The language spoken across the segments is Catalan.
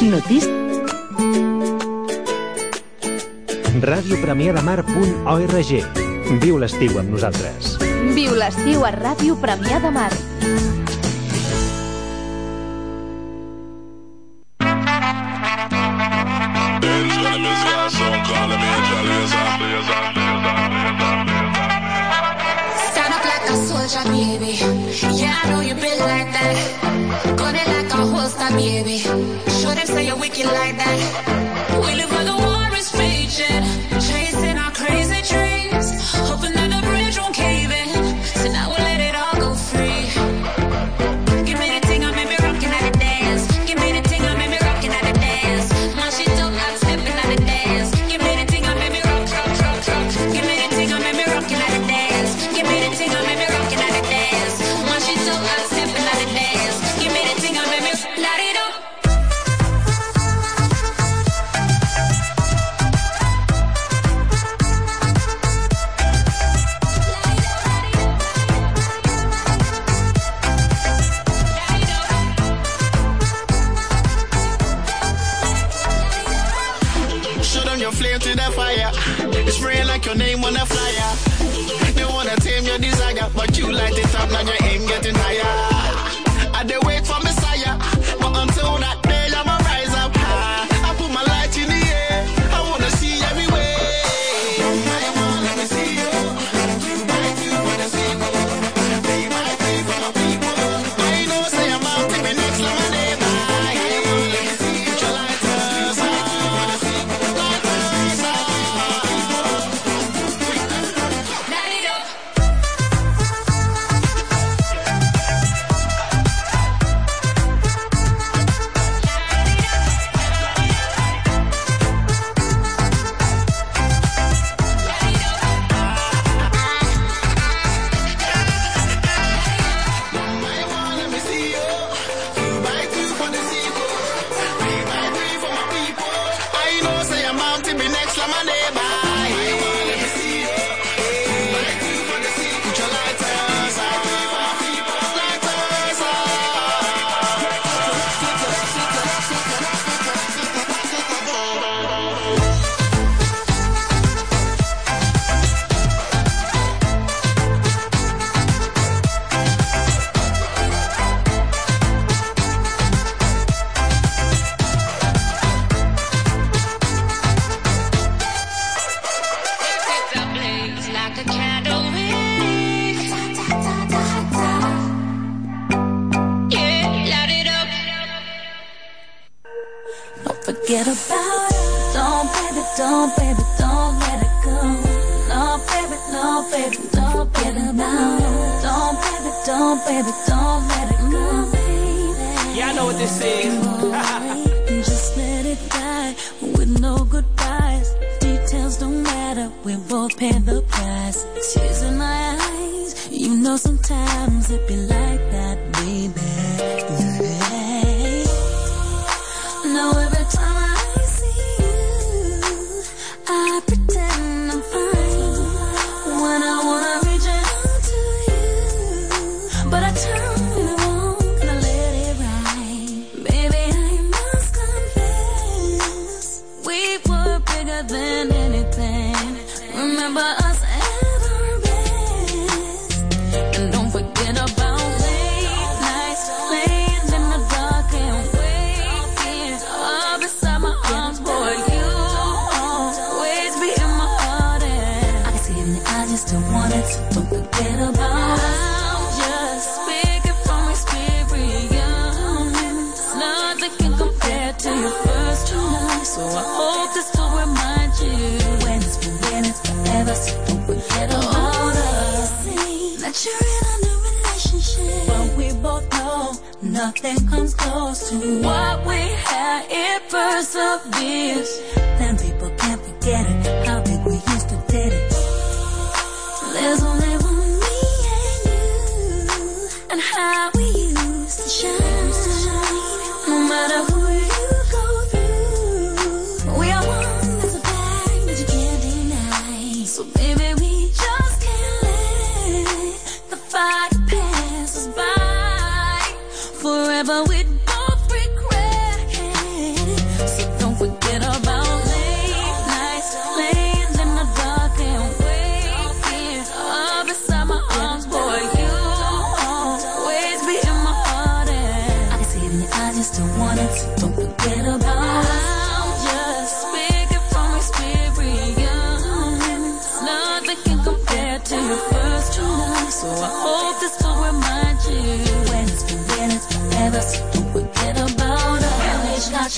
Notícies radiopremiadamar.org Viu l'estiu amb nosaltres. Viu l'estiu a Ràdio Premià de Mar. like that.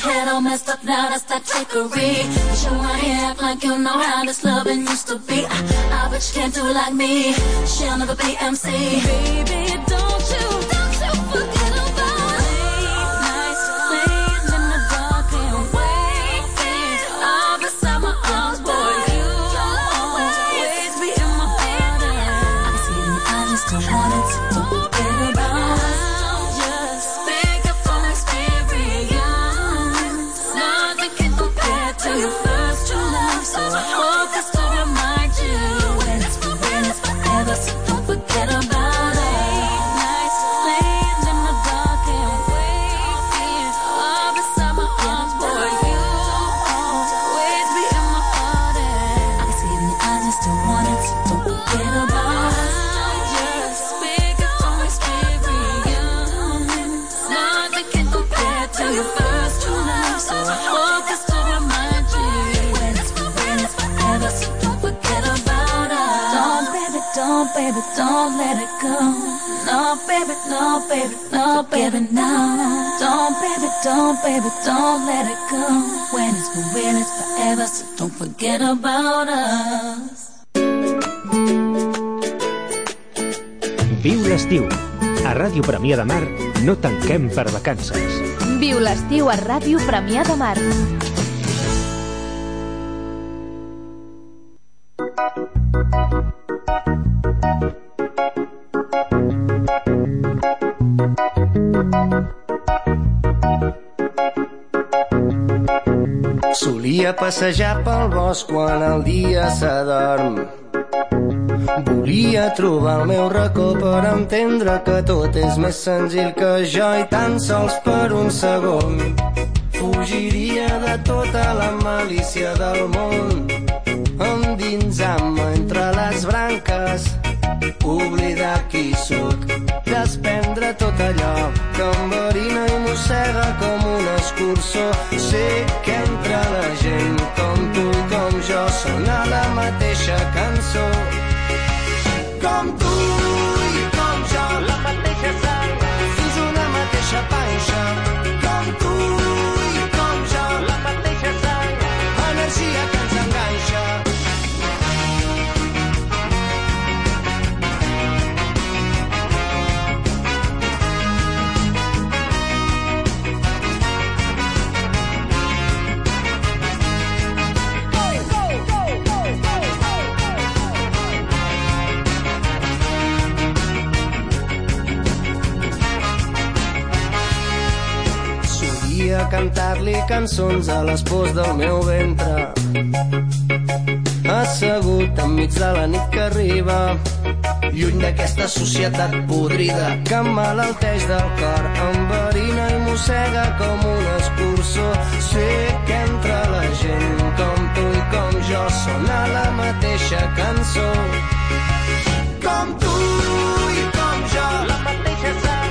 Head all messed up now, that's that trickery. You show my act like you know how this loving used to be. I, I bet you can't do it like me. She'll never be MC. Baby, don't no, baby, no, baby, no. Don't, baby, don't, baby, don't let it go. When it's for when it's forever, so don't forget about us. Viu l'estiu. A Ràdio Premià de Mar no tanquem per vacances. Viu l'estiu a Ràdio Premià de Mar. Solia passejar pel bosc quan el dia s'adorm. Volia trobar el meu racó per entendre que tot és més senzill que jo i tan sols per un segon fugiria de tota la malícia del món endinsant-me entre les branques oblidar qui sóc desprendre tot allò que em verina i mossega com escurçó sé que entre la gent com tu i com jo sona la mateixa cançó. Com tu i com jo la mateixa sang fins una mateixa panxa cantar-li cançons a les pors del meu ventre. Assegut enmig de la nit que arriba, lluny d'aquesta societat podrida que emmalalteix del cor, enverina i mossega com un escurçó. Sé que entre la gent com tu i com jo sona la mateixa cançó. Com tu i com jo, la mateixa sang,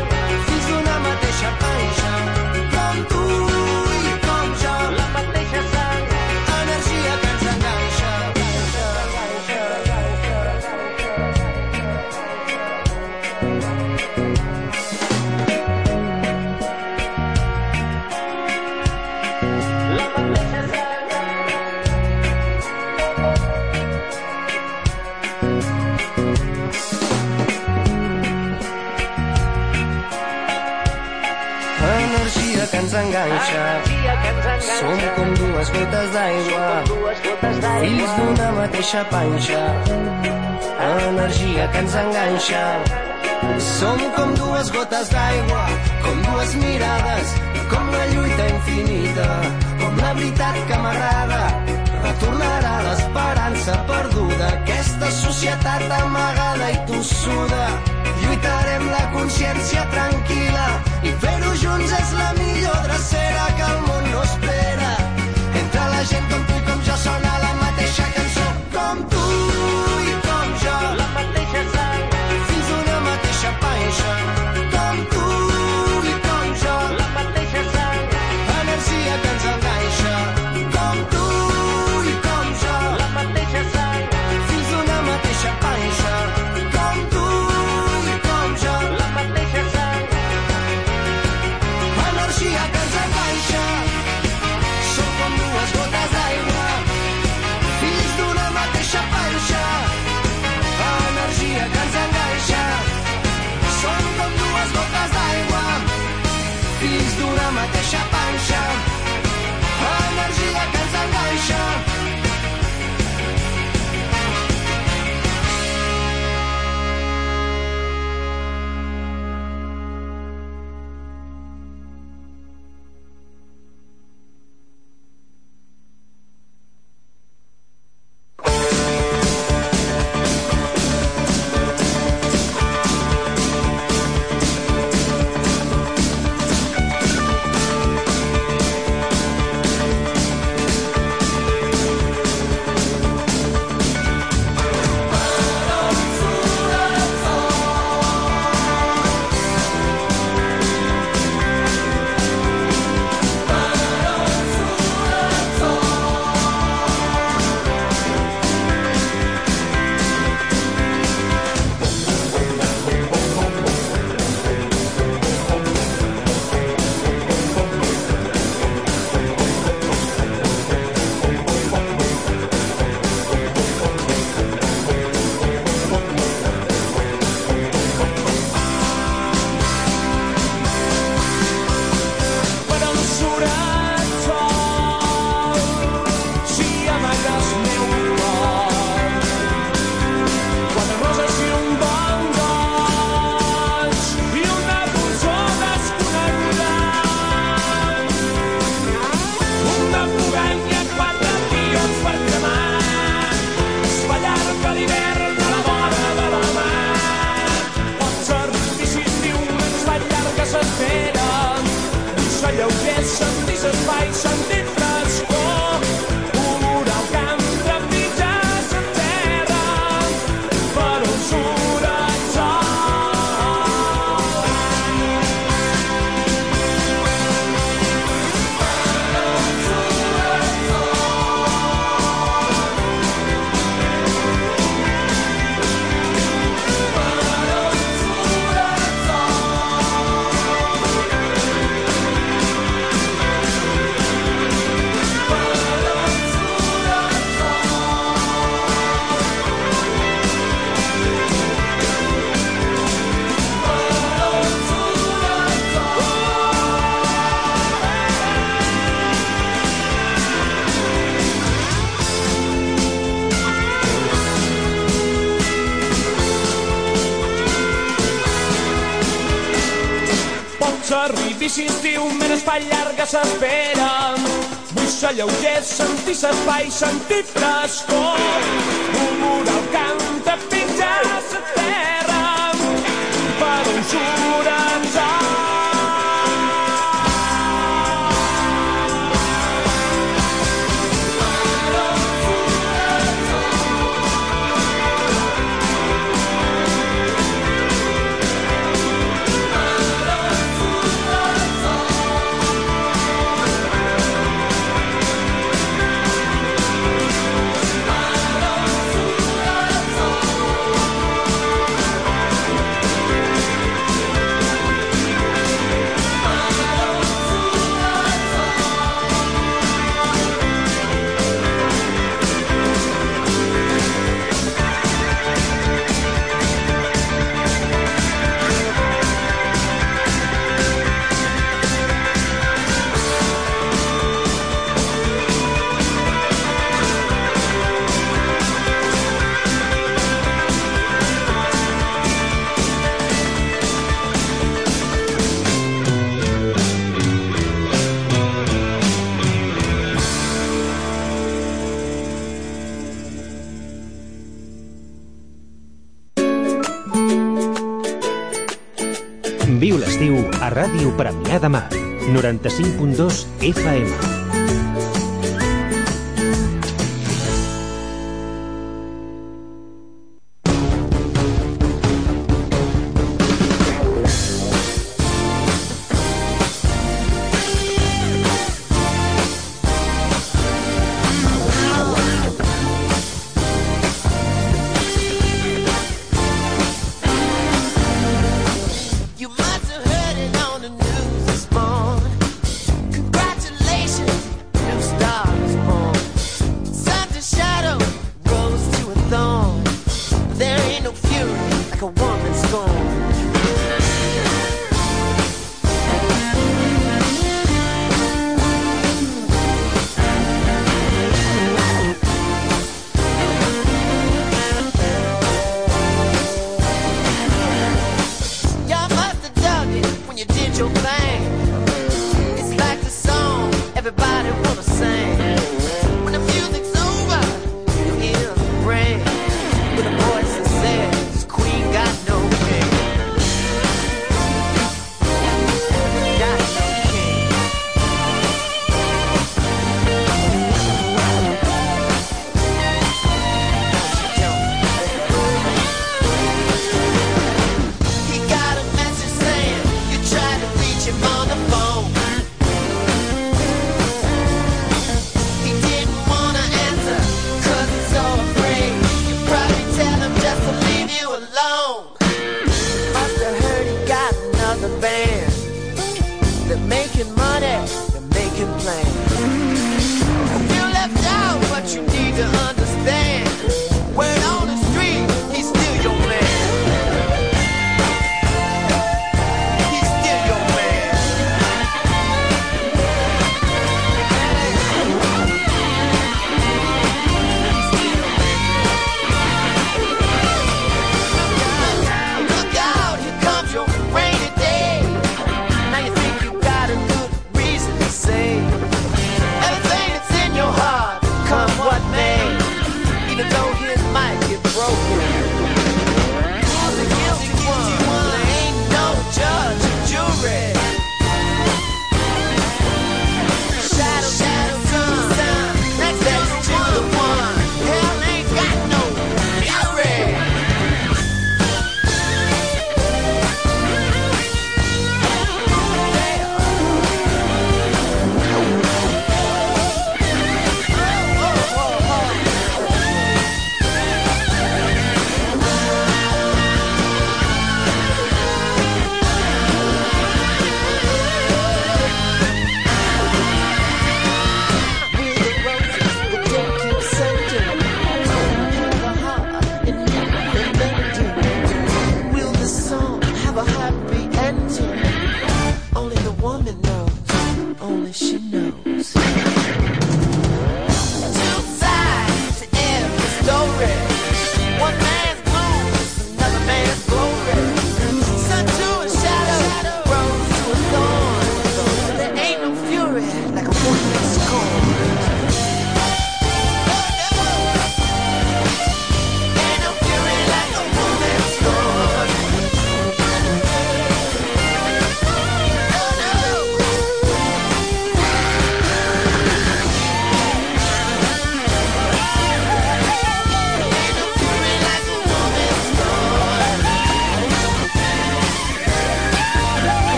Som com dues gotes d'aigua, fills d'una mateixa panxa. Energia que ens enganxa. Som com dues gotes d'aigua, com dues mirades, com la lluita infinita, com la veritat que m'agrada. Retornarà l'esperança perduda, aquesta societat amagada i tossuda. Lluitarem la consciència tranquil·la i fer-ho junts és la millor drecera que el món no espera. s'espera. Vull ser lleuger, sentir l'espai, sentir frescor. cada mà. 95.2 FM.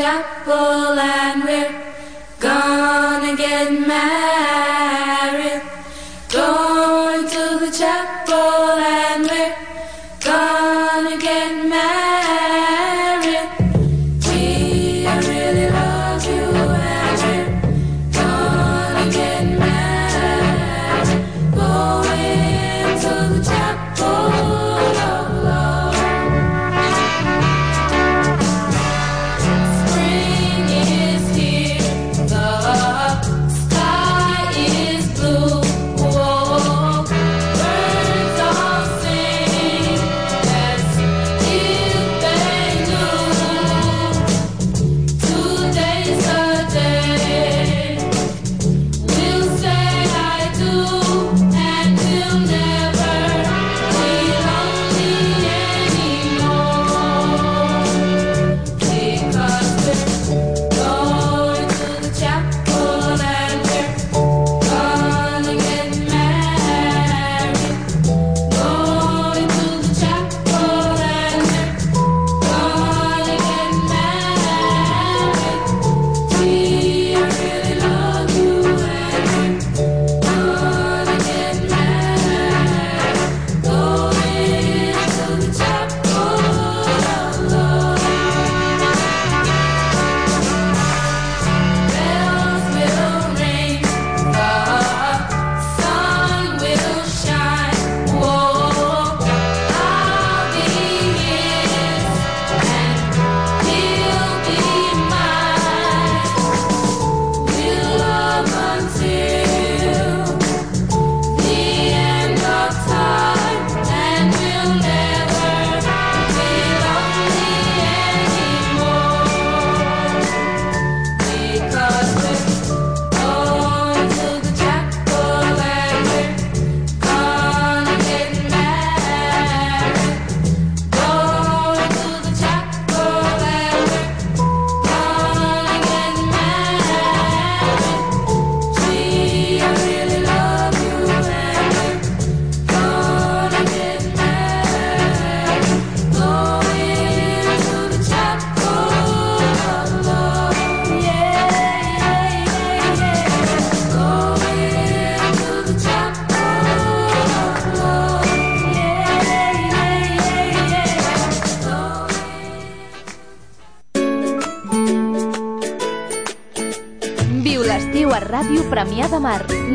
Chapel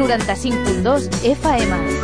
95.2 FM.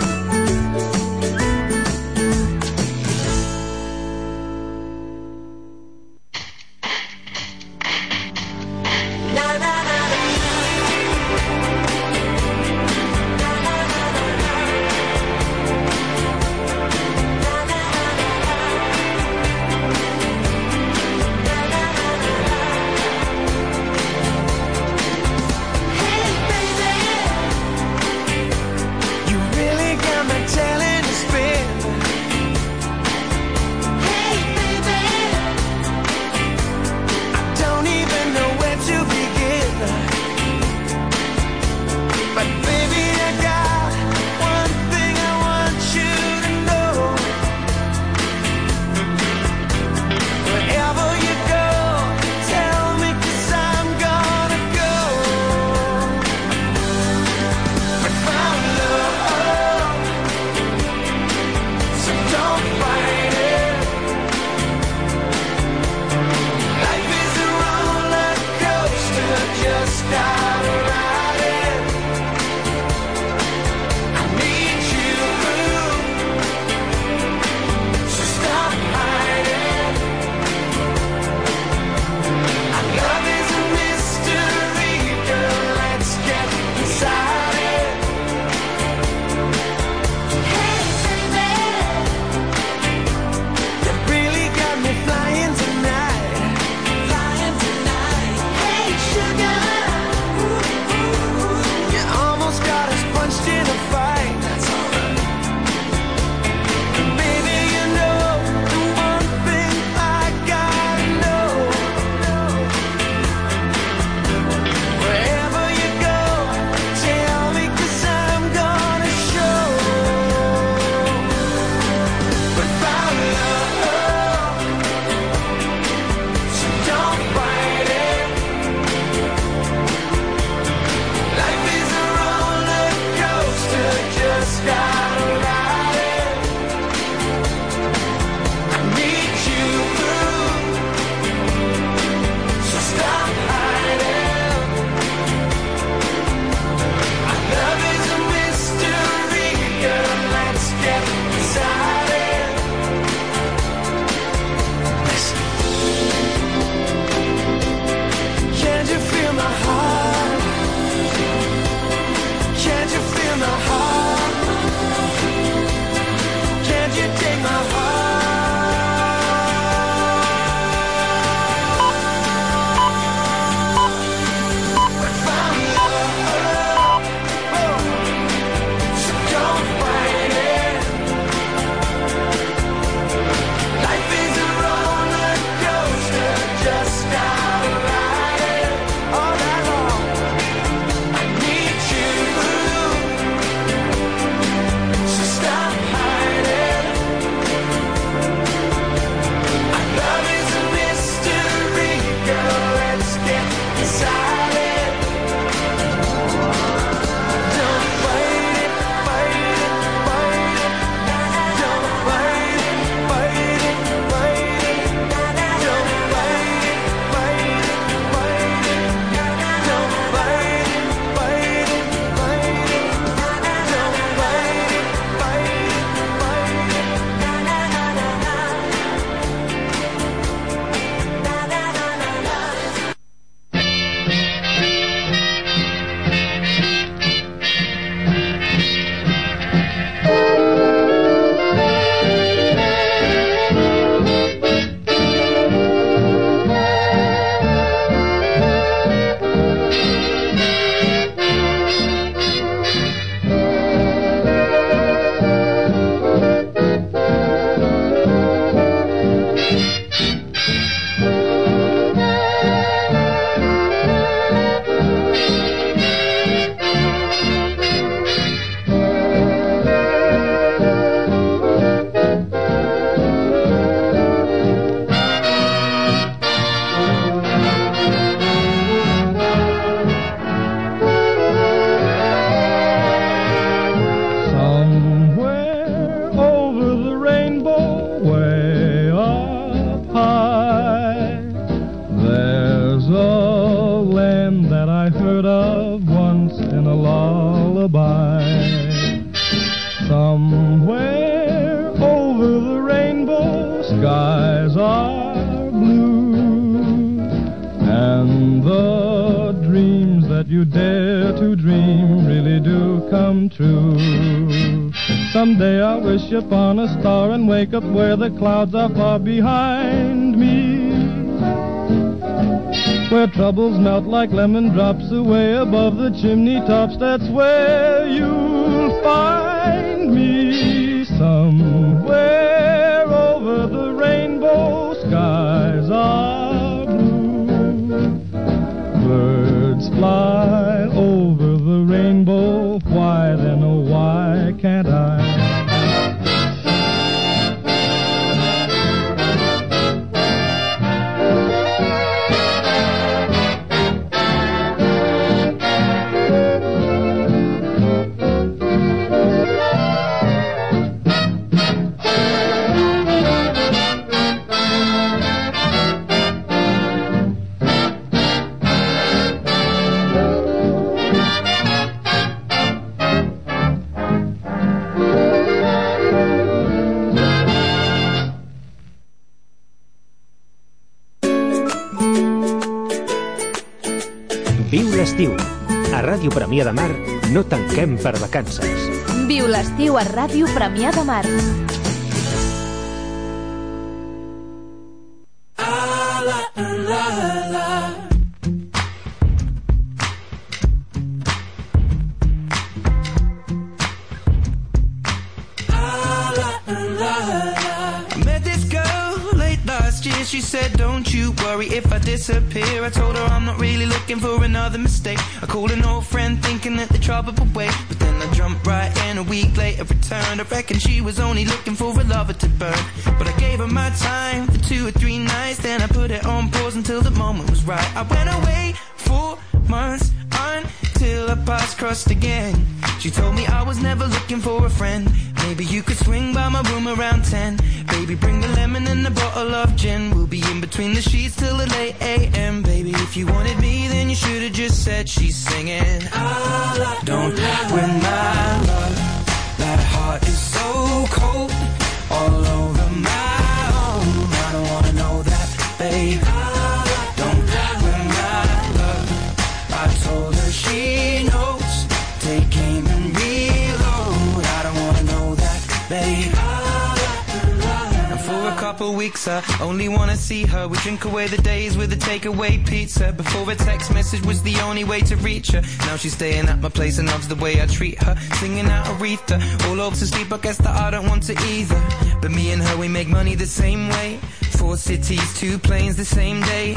Wake up where the clouds are far behind me. Where troubles melt like lemon drops away above the chimney tops, that's where you'll find tanquem per vacances. Viu l'estiu a Ràdio Premià de Mar. I met this girl late last year. She said, Don't you worry if I disappear. I told her I'm not really looking for another mistake. I called an old friend thinking that the trouble would later, returned. I reckon she was only looking for a lover to burn. But I gave her my time for two or three nights. Then I put it on pause until the moment was right. I went away for months until our paths crossed again. She told me I was never looking for a friend. Maybe you could swing by my room around 10. Baby, bring the lemon and a bottle of gin. We'll be in between the sheets till the late AM. Baby, if you wanted me, then you should have just said she's singing. Don't my love. That heart is so cold. All over my own. Babe. Weeks, I only wanna see her. We drink away the days with a takeaway pizza. Before a text message was the only way to reach her. Now she's staying at my place and loves the way I treat her. Singing out Aretha, all over to sleep. I guess that I don't want to either. But me and her, we make money the same way. Four cities, two planes the same day.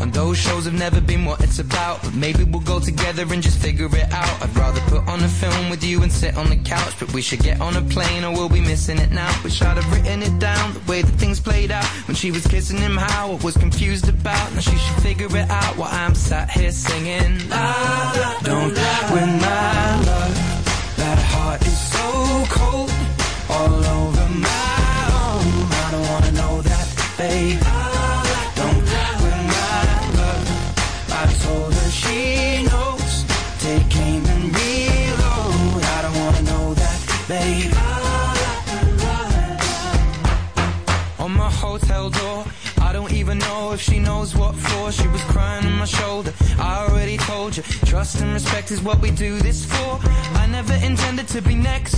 And those shows have never been what it's about. But maybe we'll go together and just figure it out. I'd rather put on a film with you and sit on the couch. But we should get on a plane or we'll be missing it now. Wish I'd have written it down, the way that things played out. When she was kissing him, how I was confused about. Now she should figure it out while I'm sat here singing. La, la, don't win my love. That heart is so cold. All over if she knows what for. She was crying on my shoulder. Told you, trust and respect is what we do this for. I never intended to be next,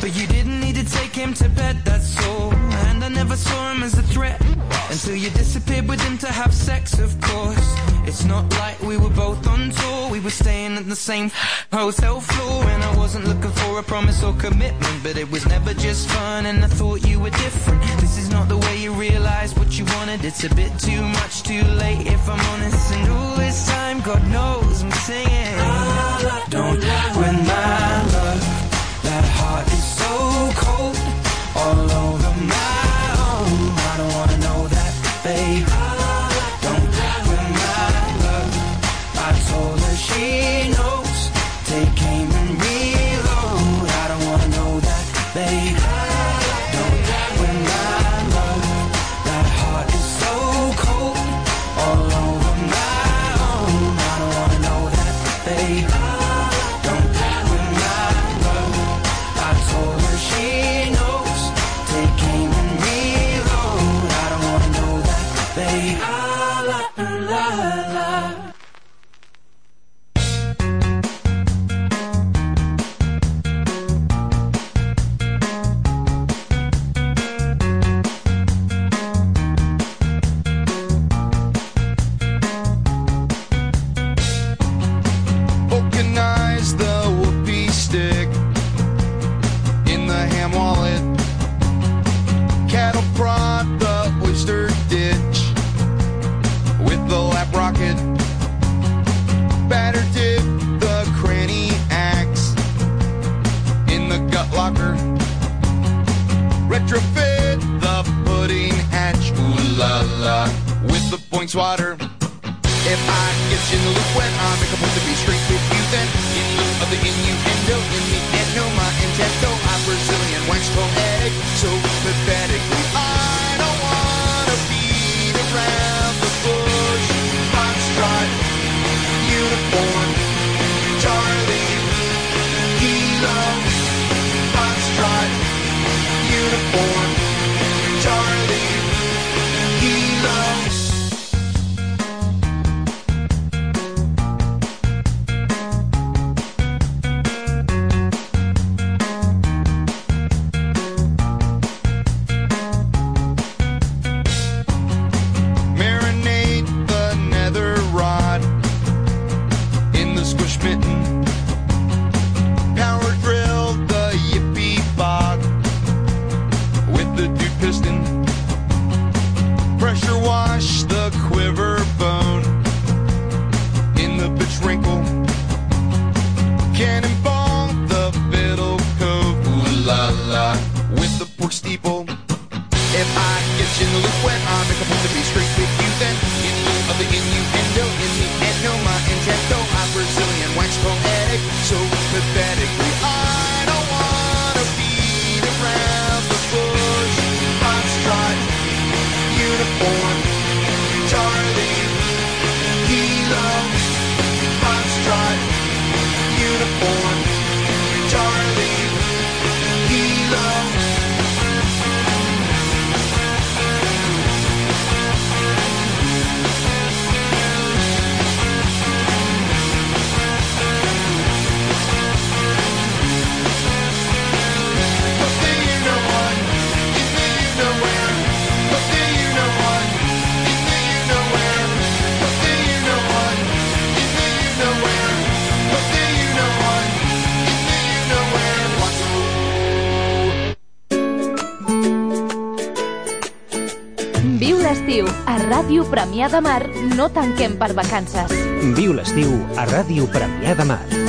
but you didn't need to take him to bed, that's all. And I never saw him as a threat until you disappeared with him to have sex, of course. It's not like we were both on tour. We were staying at the same hotel floor, and I wasn't looking for a promise or commitment, but it was never just fun. And I thought you were different. This is not the way you realize what you wanted. It's a bit too much, too late, if I'm honest. And all this time, God knows songs I'm singing. When my Drinkwater Premià de Mar no tanquem per vacances. Viu l'estiu a Ràdio Premià de Mar.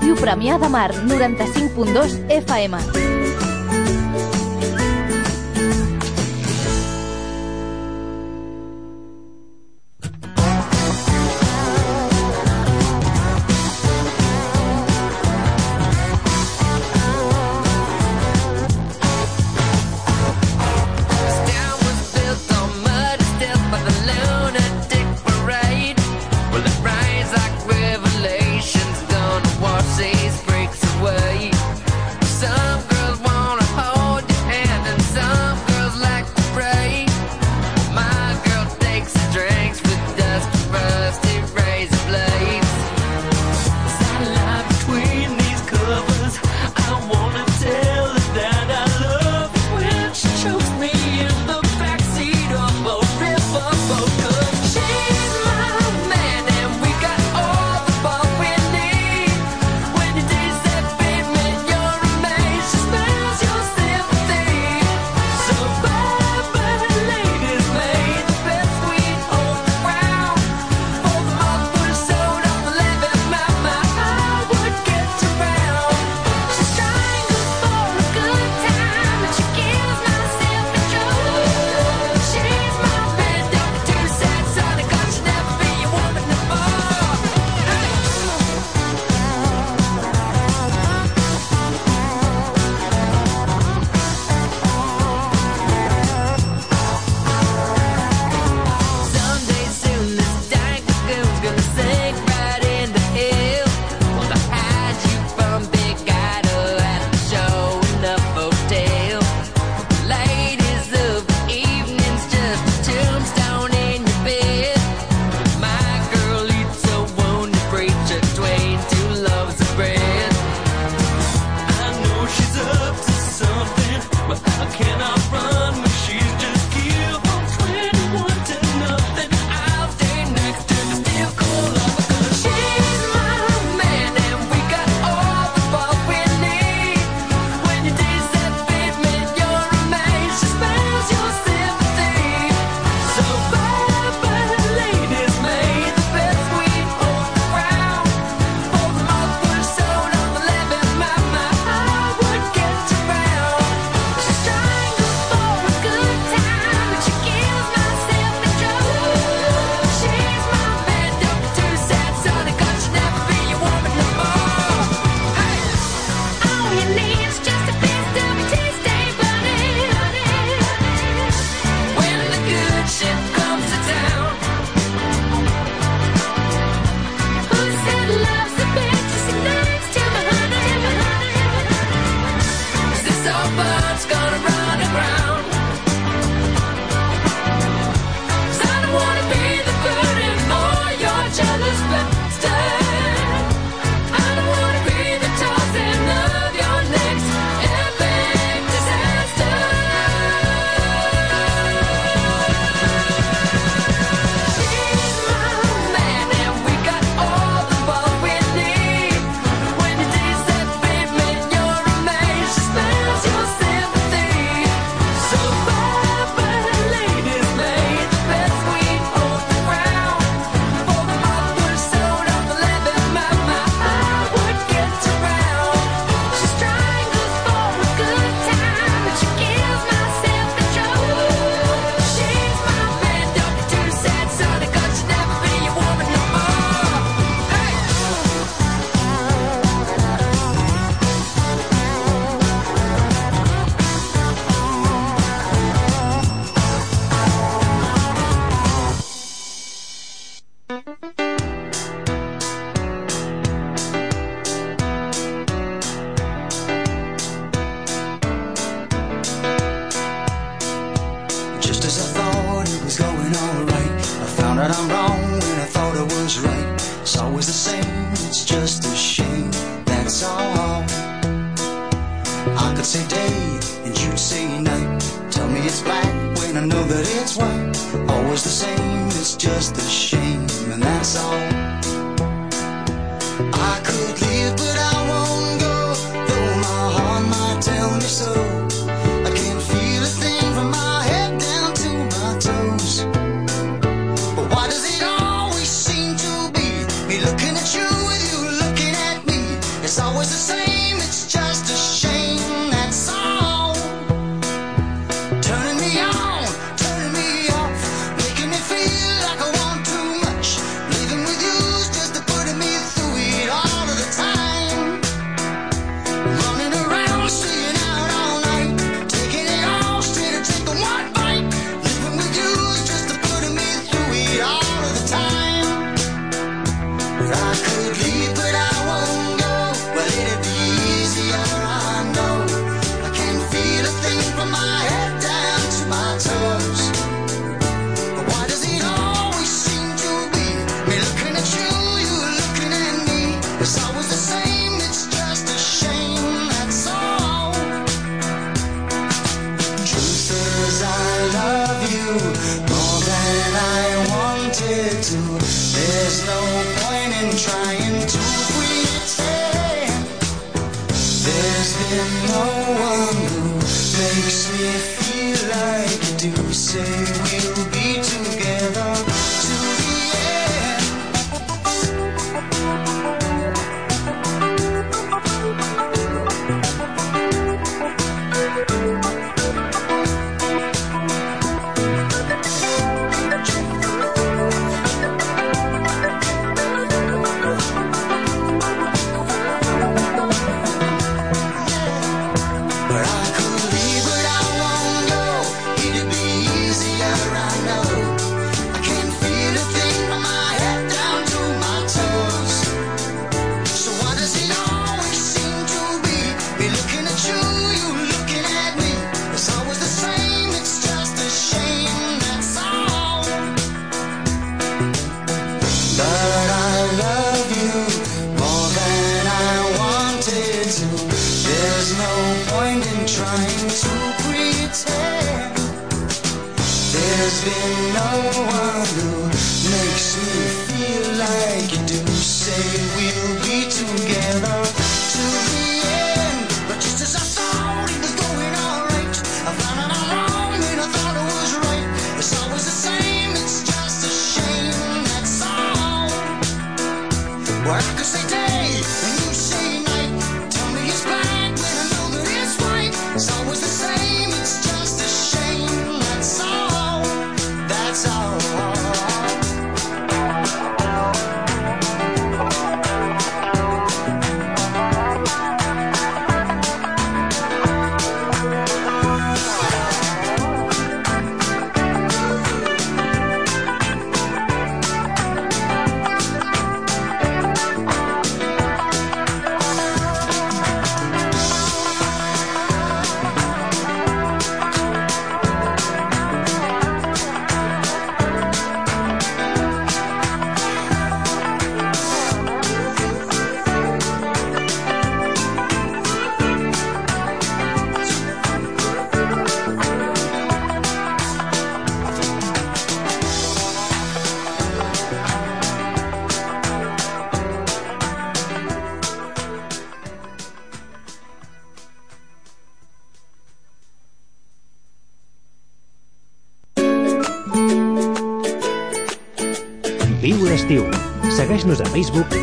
Ràdio Premià de Mar, 95.2 FM.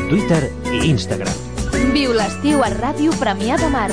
Twitter i Instagram. Viu l'estiu a Ràdio Premià de Mar.